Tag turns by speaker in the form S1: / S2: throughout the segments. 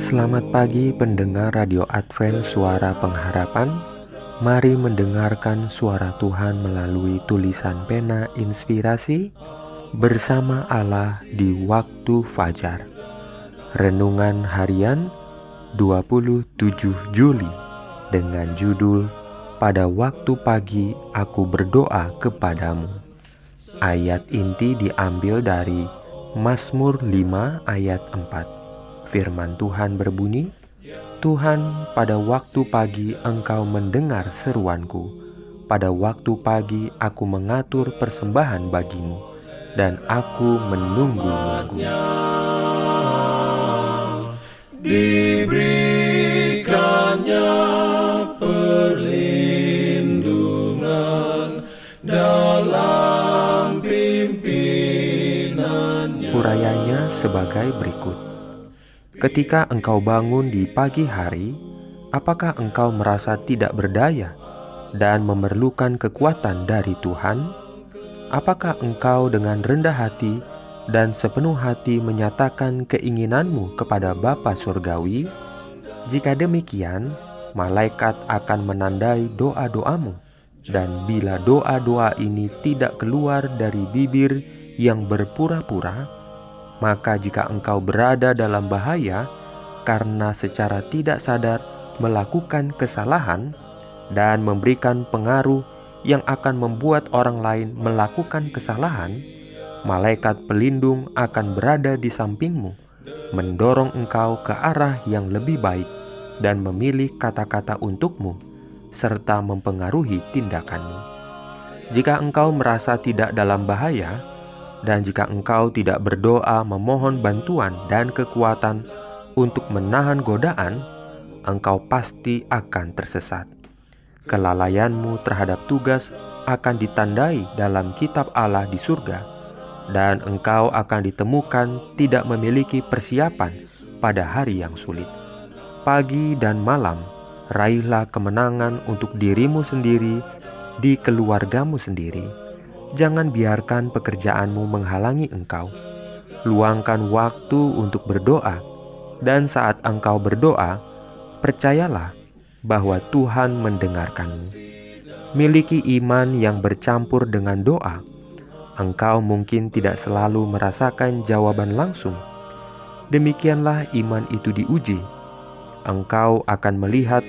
S1: Selamat pagi pendengar Radio Advent Suara Pengharapan. Mari mendengarkan suara Tuhan melalui tulisan pena inspirasi Bersama Allah di waktu fajar. Renungan harian 27 Juli Dengan judul Pada waktu pagi aku berdoa kepadamu. Ayat inti diambil dari Mazmur 5 ayat 4 Firman Tuhan berbunyi, Tuhan, pada waktu pagi Engkau mendengar seruanku. Pada waktu pagi aku mengatur persembahan bagimu, dan aku menunggu-nunggu.
S2: Diberikannya perlindungan dalam pimpinannya.
S1: Urayanya sebagai berikut. Ketika engkau bangun di pagi hari, apakah engkau merasa tidak berdaya dan memerlukan kekuatan dari Tuhan? Apakah engkau dengan rendah hati dan sepenuh hati menyatakan keinginanmu kepada Bapa Surgawi? Jika demikian, malaikat akan menandai doa-doamu, dan bila doa-doa ini tidak keluar dari bibir yang berpura-pura, maka jika engkau berada dalam bahaya karena secara tidak sadar melakukan kesalahan dan memberikan pengaruh yang akan membuat orang lain melakukan kesalahan, malaikat pelindung akan berada di sampingmu, mendorong engkau ke arah yang lebih baik dan memilih kata-kata untukmu, serta mempengaruhi tindakanmu. Jika engkau merasa tidak dalam bahaya, dan jika engkau tidak berdoa memohon bantuan dan kekuatan untuk menahan godaan, engkau pasti akan tersesat. Kelalaianmu terhadap tugas akan ditandai dalam kitab Allah di surga, dan engkau akan ditemukan tidak memiliki persiapan pada hari yang sulit. Pagi dan malam, raihlah kemenangan untuk dirimu sendiri di keluargamu sendiri jangan biarkan pekerjaanmu menghalangi engkau. Luangkan waktu untuk berdoa, dan saat engkau berdoa, percayalah bahwa Tuhan mendengarkanmu. Miliki iman yang bercampur dengan doa. Engkau mungkin tidak selalu merasakan jawaban langsung. Demikianlah iman itu diuji. Engkau akan melihat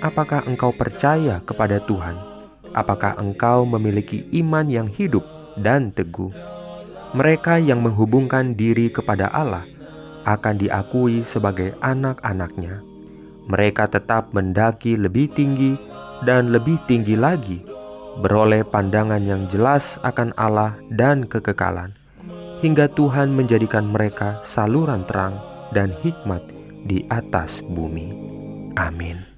S1: apakah engkau percaya kepada Tuhan apakah engkau memiliki iman yang hidup dan teguh. Mereka yang menghubungkan diri kepada Allah akan diakui sebagai anak-anaknya. Mereka tetap mendaki lebih tinggi dan lebih tinggi lagi, beroleh pandangan yang jelas akan Allah dan kekekalan, hingga Tuhan menjadikan mereka saluran terang dan hikmat di atas bumi. Amin.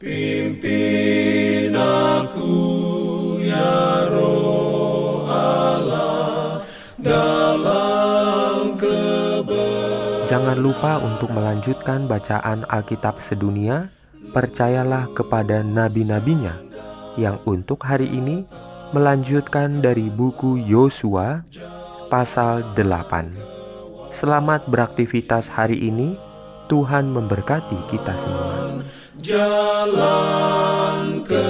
S2: Pimpin aku ya roh Allah dalam
S1: Jangan lupa untuk melanjutkan bacaan Alkitab sedunia. Percayalah kepada nabi-nabinya yang untuk hari ini melanjutkan dari buku Yosua pasal 8. Selamat beraktivitas hari ini. Tuhan memberkati kita semua.
S2: Jalan ke.